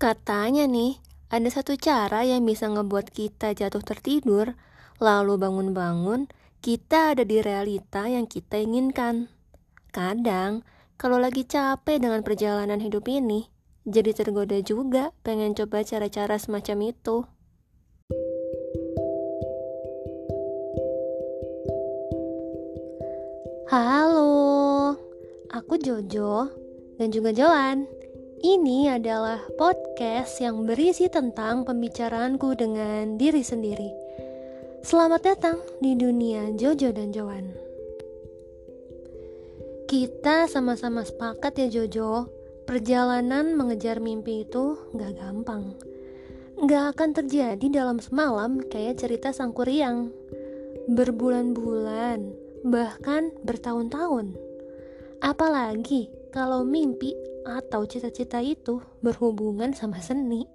Katanya nih, ada satu cara yang bisa ngebuat kita jatuh tertidur, lalu bangun-bangun, kita ada di realita yang kita inginkan. Kadang, kalau lagi capek dengan perjalanan hidup ini, jadi tergoda juga pengen coba cara-cara semacam itu. Halo, aku Jojo dan juga Joan. Ini adalah podcast yang berisi tentang pembicaraanku dengan diri sendiri. Selamat datang di dunia Jojo dan Joan. Kita sama-sama sepakat ya Jojo, perjalanan mengejar mimpi itu gak gampang. Gak akan terjadi dalam semalam kayak cerita sang kuriang. Berbulan-bulan, bahkan bertahun-tahun. Apalagi kalau mimpi atau cita-cita itu berhubungan sama seni.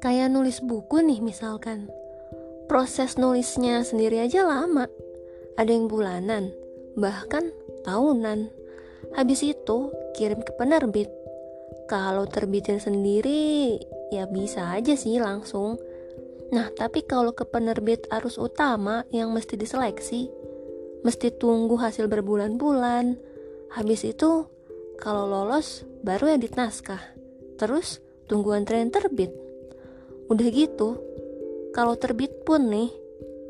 Kayak nulis buku nih misalkan. Proses nulisnya sendiri aja lama. Ada yang bulanan, bahkan tahunan. Habis itu kirim ke penerbit. Kalau terbitin sendiri ya bisa aja sih langsung. Nah, tapi kalau ke penerbit arus utama yang mesti diseleksi, mesti tunggu hasil berbulan-bulan. Habis itu kalau lolos, baru edit naskah. Terus, tunggu antrean terbit. Udah gitu, kalau terbit pun nih,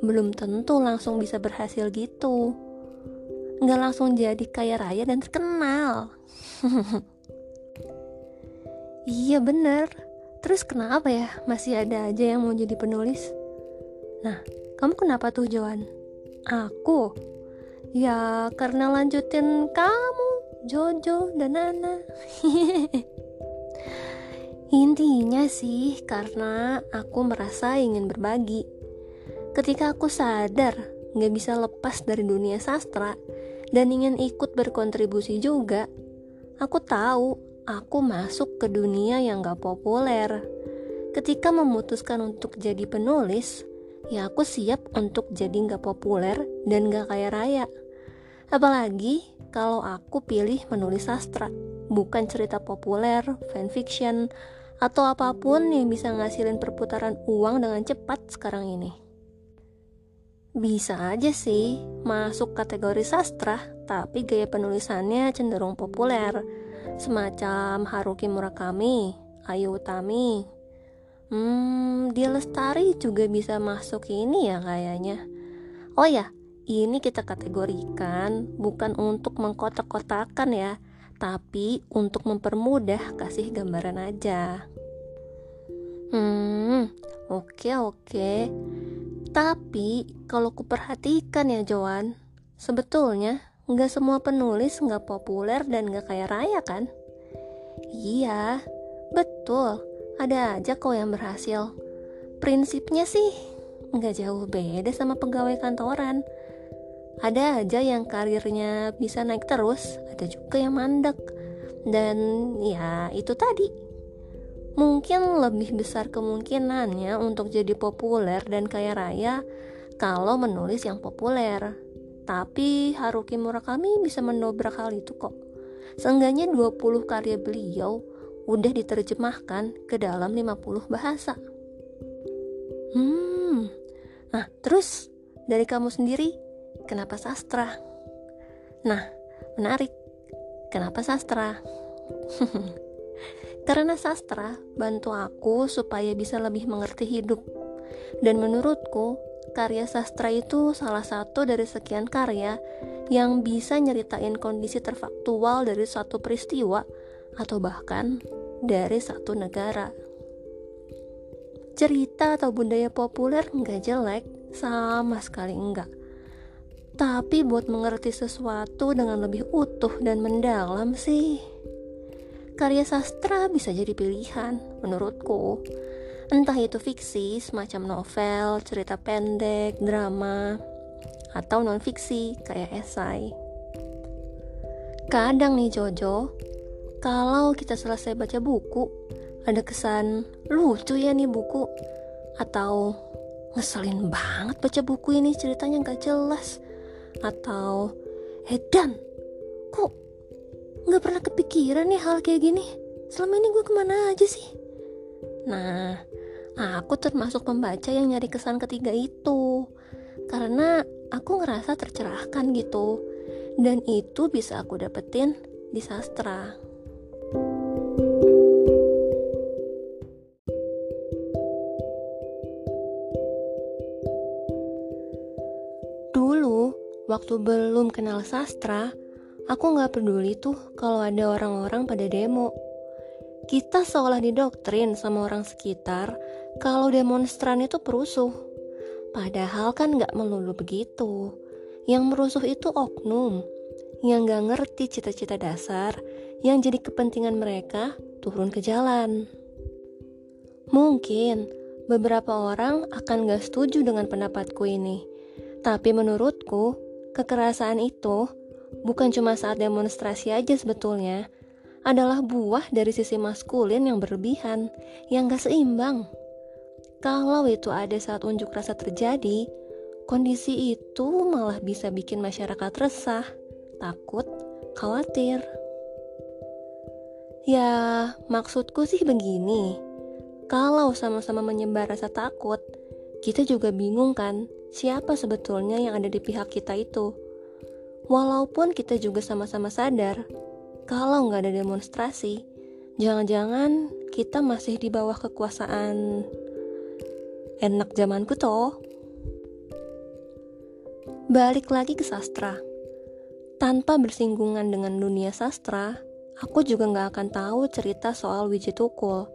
belum tentu langsung bisa berhasil gitu. Nggak langsung jadi kaya raya dan terkenal. iya bener. Terus kenapa ya masih ada aja yang mau jadi penulis? Nah, kamu kenapa tuh Joan? Aku? Ya karena lanjutin kamu Jojo dan Nana Intinya sih karena aku merasa ingin berbagi. Ketika aku sadar gak bisa lepas dari dunia sastra Dan ingin ikut berkontribusi juga Aku tahu aku masuk ke dunia yang gak populer. Ketika memutuskan untuk jadi penulis Ya aku siap untuk jadi gak populer dan gak kaya raya. Apalagi kalau aku pilih menulis sastra, bukan cerita populer, fanfiction, atau apa pun yang bisa ngasilin perputaran uang dengan cepat sekarang ini. Bisa aja sih masuk kategori sastra, tapi gaya penulisannya cenderung populer, semacam Haruki Murakami, Ayu Utami. Hmm, Dia Lestari juga bisa masuk ini ya kayaknya. Oh ya, ini kita kategorikan bukan untuk mengkotak-kotakan ya, tapi untuk mempermudah kasih gambaran aja. Hmm, oke okay, oke. Okay. Tapi kalau kuperhatikan ya Joan, sebetulnya nggak semua penulis nggak populer dan nggak kaya raya kan? Iya, betul. Ada aja kok yang berhasil. Prinsipnya sih nggak jauh beda sama pegawai kantoran ada aja yang karirnya bisa naik terus ada juga yang mandek. Dan ya itu tadi. Mungkin lebih besar kemungkinannya untuk jadi populer dan kaya raya kalau menulis yang populer. Tapi Haruki Murakami bisa mendobrak hal itu kok. Seenggaknya 20 karya beliau udah diterjemahkan ke dalam 50 bahasa. Hmm. Nah terus dari kamu sendiri Kenapa sastra? Nah, menarik. Kenapa sastra? Karena sastra bantu aku supaya bisa lebih mengerti hidup. Dan menurutku, karya sastra itu salah satu dari sekian karya yang bisa nyeritain kondisi terfaktual dari suatu peristiwa atau bahkan dari satu negara. Cerita atau budaya populer nggak jelek, sama sekali enggak tapi buat mengerti sesuatu dengan lebih utuh dan mendalam sih, karya sastra bisa jadi pilihan menurutku. Entah itu fiksi semacam novel, cerita pendek, drama, atau non fiksi kayak esai. Kadang nih Jojo, kalau kita selesai baca buku, ada kesan lucu ya nih buku, atau ngeselin banget baca buku ini ceritanya gak jelas atau Edan kok nggak pernah kepikiran nih hal kayak gini selama ini gue ke mana aja sih? Nah, aku termasuk pembaca yang nyari kesan ketiga itu. Karena aku ngerasa tercerahkan gitu. Dan itu bisa aku dapetin di sastra. Waktu belum kenal sastra, aku nggak peduli tuh kalau ada orang-orang pada demo. Kita seolah didoktrin sama orang sekitar kalau demonstran itu perusuh. Padahal kan nggak melulu begitu. Yang merusuh itu oknum, yang nggak ngerti cita-cita dasar, yang jadi kepentingan mereka turun ke jalan. Mungkin beberapa orang akan gak setuju dengan pendapatku ini, tapi menurutku, kekerasan itu bukan cuma saat demonstrasi aja sebetulnya, adalah buah dari sisi maskulin yang berlebihan, yang gak seimbang. Kalau itu ada saat unjuk rasa terjadi, kondisi itu malah bisa bikin masyarakat resah, takut, khawatir. Ya, maksudku sih begini. Kalau sama-sama menyebar rasa takut, kita juga bingung kan siapa sebetulnya yang ada di pihak kita itu. Walaupun kita juga sama-sama sadar, kalau nggak ada demonstrasi, jangan-jangan kita masih di bawah kekuasaan enak zamanku toh. Balik lagi ke sastra. Tanpa bersinggungan dengan dunia sastra, aku juga nggak akan tahu cerita soal Wiji Tukul,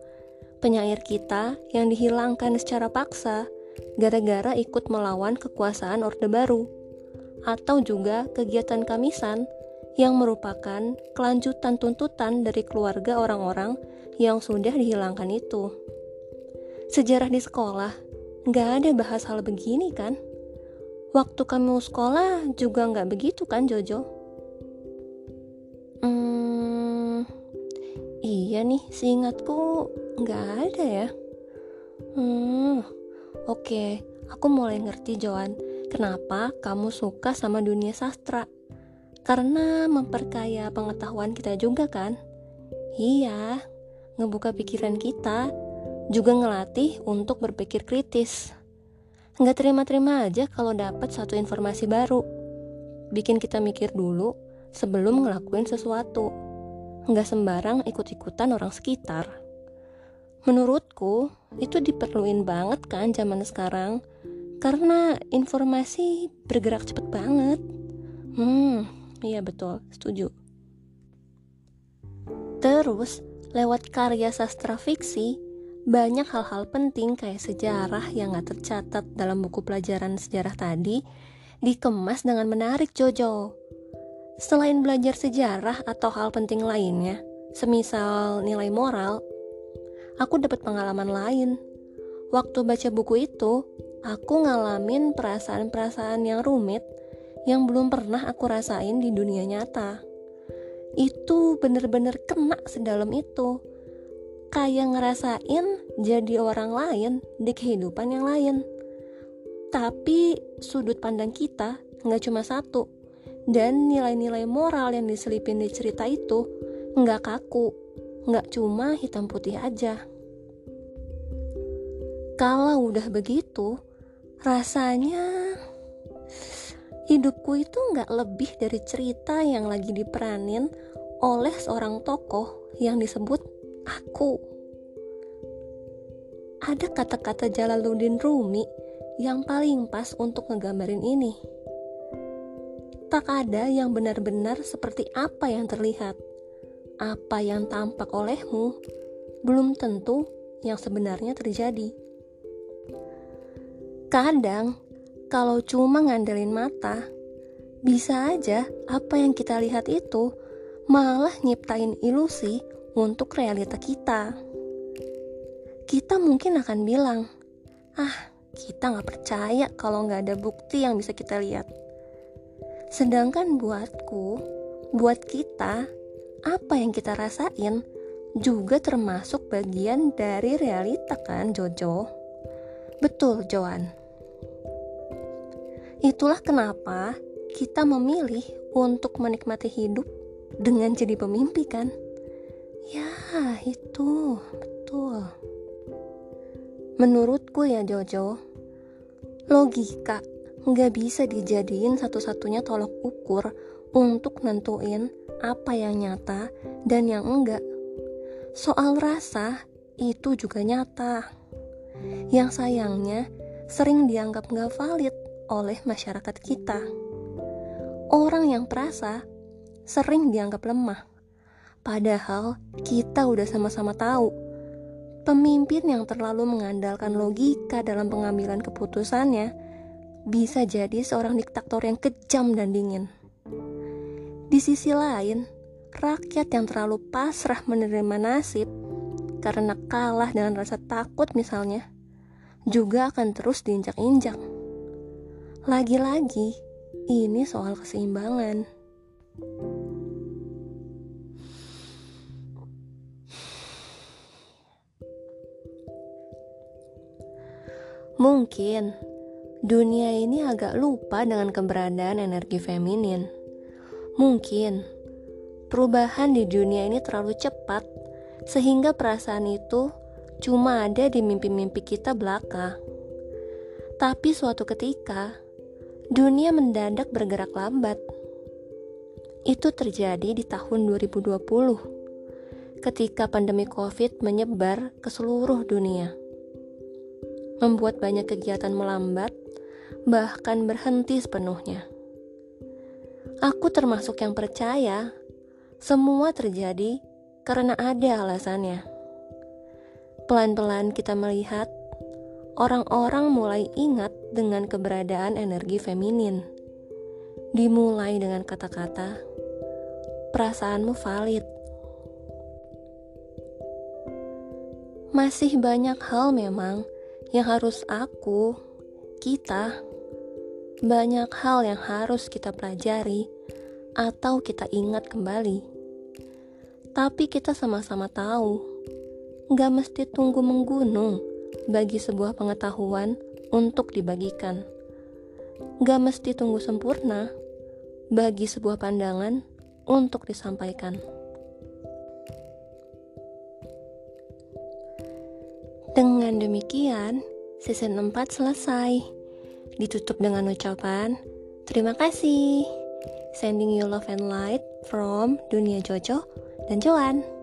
penyair kita yang dihilangkan secara paksa gara-gara ikut melawan kekuasaan Orde Baru, atau juga kegiatan kamisan yang merupakan kelanjutan tuntutan dari keluarga orang-orang yang sudah dihilangkan itu. Sejarah di sekolah, nggak ada bahas hal begini kan? Waktu kamu sekolah juga nggak begitu kan Jojo? Hmm, iya nih, seingatku nggak ada ya. Hmm, Oke, aku mulai ngerti Joan, kenapa kamu suka sama dunia sastra. Karena memperkaya pengetahuan kita juga kan? Iya, ngebuka pikiran kita, juga ngelatih untuk berpikir kritis. Nggak terima-terima aja kalau dapat satu informasi baru. Bikin kita mikir dulu sebelum ngelakuin sesuatu. Nggak sembarang ikut-ikutan orang sekitar. Menurutku, itu diperluin banget kan zaman sekarang karena informasi bergerak cepet banget. Hmm, iya betul, setuju. Terus, lewat karya sastra fiksi, banyak hal-hal penting kayak sejarah yang gak tercatat dalam buku pelajaran sejarah tadi dikemas dengan menarik Jojo. Selain belajar sejarah atau hal penting lainnya, semisal nilai moral aku dapat pengalaman lain. Waktu baca buku itu, aku ngalamin perasaan-perasaan yang rumit yang belum pernah aku rasain di dunia nyata. Itu bener-bener kena sedalam itu. Kayak ngerasain jadi orang lain di kehidupan yang lain. Tapi sudut pandang kita nggak cuma satu. Dan nilai-nilai moral yang diselipin di cerita itu nggak kaku, nggak cuma hitam putih aja. Kalau udah begitu, rasanya hidupku itu nggak lebih dari cerita yang lagi diperanin oleh seorang tokoh yang disebut aku. Ada kata-kata Jalaluddin Rumi yang paling pas untuk ngegambarin ini. Tak ada yang benar-benar seperti apa yang terlihat apa yang tampak olehmu belum tentu yang sebenarnya terjadi. Kadang, kalau cuma ngandelin mata, bisa aja apa yang kita lihat itu malah nyiptain ilusi untuk realita kita. Kita mungkin akan bilang, ah kita nggak percaya kalau nggak ada bukti yang bisa kita lihat. Sedangkan buatku, buat kita, apa yang kita rasain juga termasuk bagian dari realita kan Jojo? Betul Joan. Itulah kenapa kita memilih untuk menikmati hidup dengan jadi pemimpi kan? Ya, itu betul. Menurutku ya Jojo, logika nggak bisa dijadiin satu-satunya tolok ukur untuk nentuin apa yang nyata dan yang enggak. Soal rasa itu juga nyata. Yang sayangnya sering dianggap nggak valid oleh masyarakat kita. Orang yang perasa sering dianggap lemah Padahal kita udah sama-sama tahu, pemimpin yang terlalu mengandalkan logika dalam pengambilan keputusannya bisa jadi seorang diktator yang kejam dan dingin. Di sisi lain, rakyat yang terlalu pasrah menerima nasib karena kalah dengan rasa takut misalnya, juga akan terus diinjak-injak. Lagi-lagi, ini soal keseimbangan. Mungkin dunia ini agak lupa dengan keberadaan energi feminin. Mungkin perubahan di dunia ini terlalu cepat sehingga perasaan itu cuma ada di mimpi-mimpi kita belaka. Tapi suatu ketika dunia mendadak bergerak lambat. Itu terjadi di tahun 2020 ketika pandemi Covid menyebar ke seluruh dunia membuat banyak kegiatan melambat, bahkan berhenti sepenuhnya. Aku termasuk yang percaya semua terjadi karena ada alasannya. Pelan-pelan kita melihat orang-orang mulai ingat dengan keberadaan energi feminin. Dimulai dengan kata-kata, "Perasaanmu valid." Masih banyak hal memang yang harus aku, kita, banyak hal yang harus kita pelajari atau kita ingat kembali. Tapi kita sama-sama tahu, gak mesti tunggu menggunung bagi sebuah pengetahuan untuk dibagikan. Gak mesti tunggu sempurna bagi sebuah pandangan untuk disampaikan. Dengan demikian, season 4 selesai. Ditutup dengan ucapan, terima kasih. Sending you love and light from Dunia Jojo dan Joan.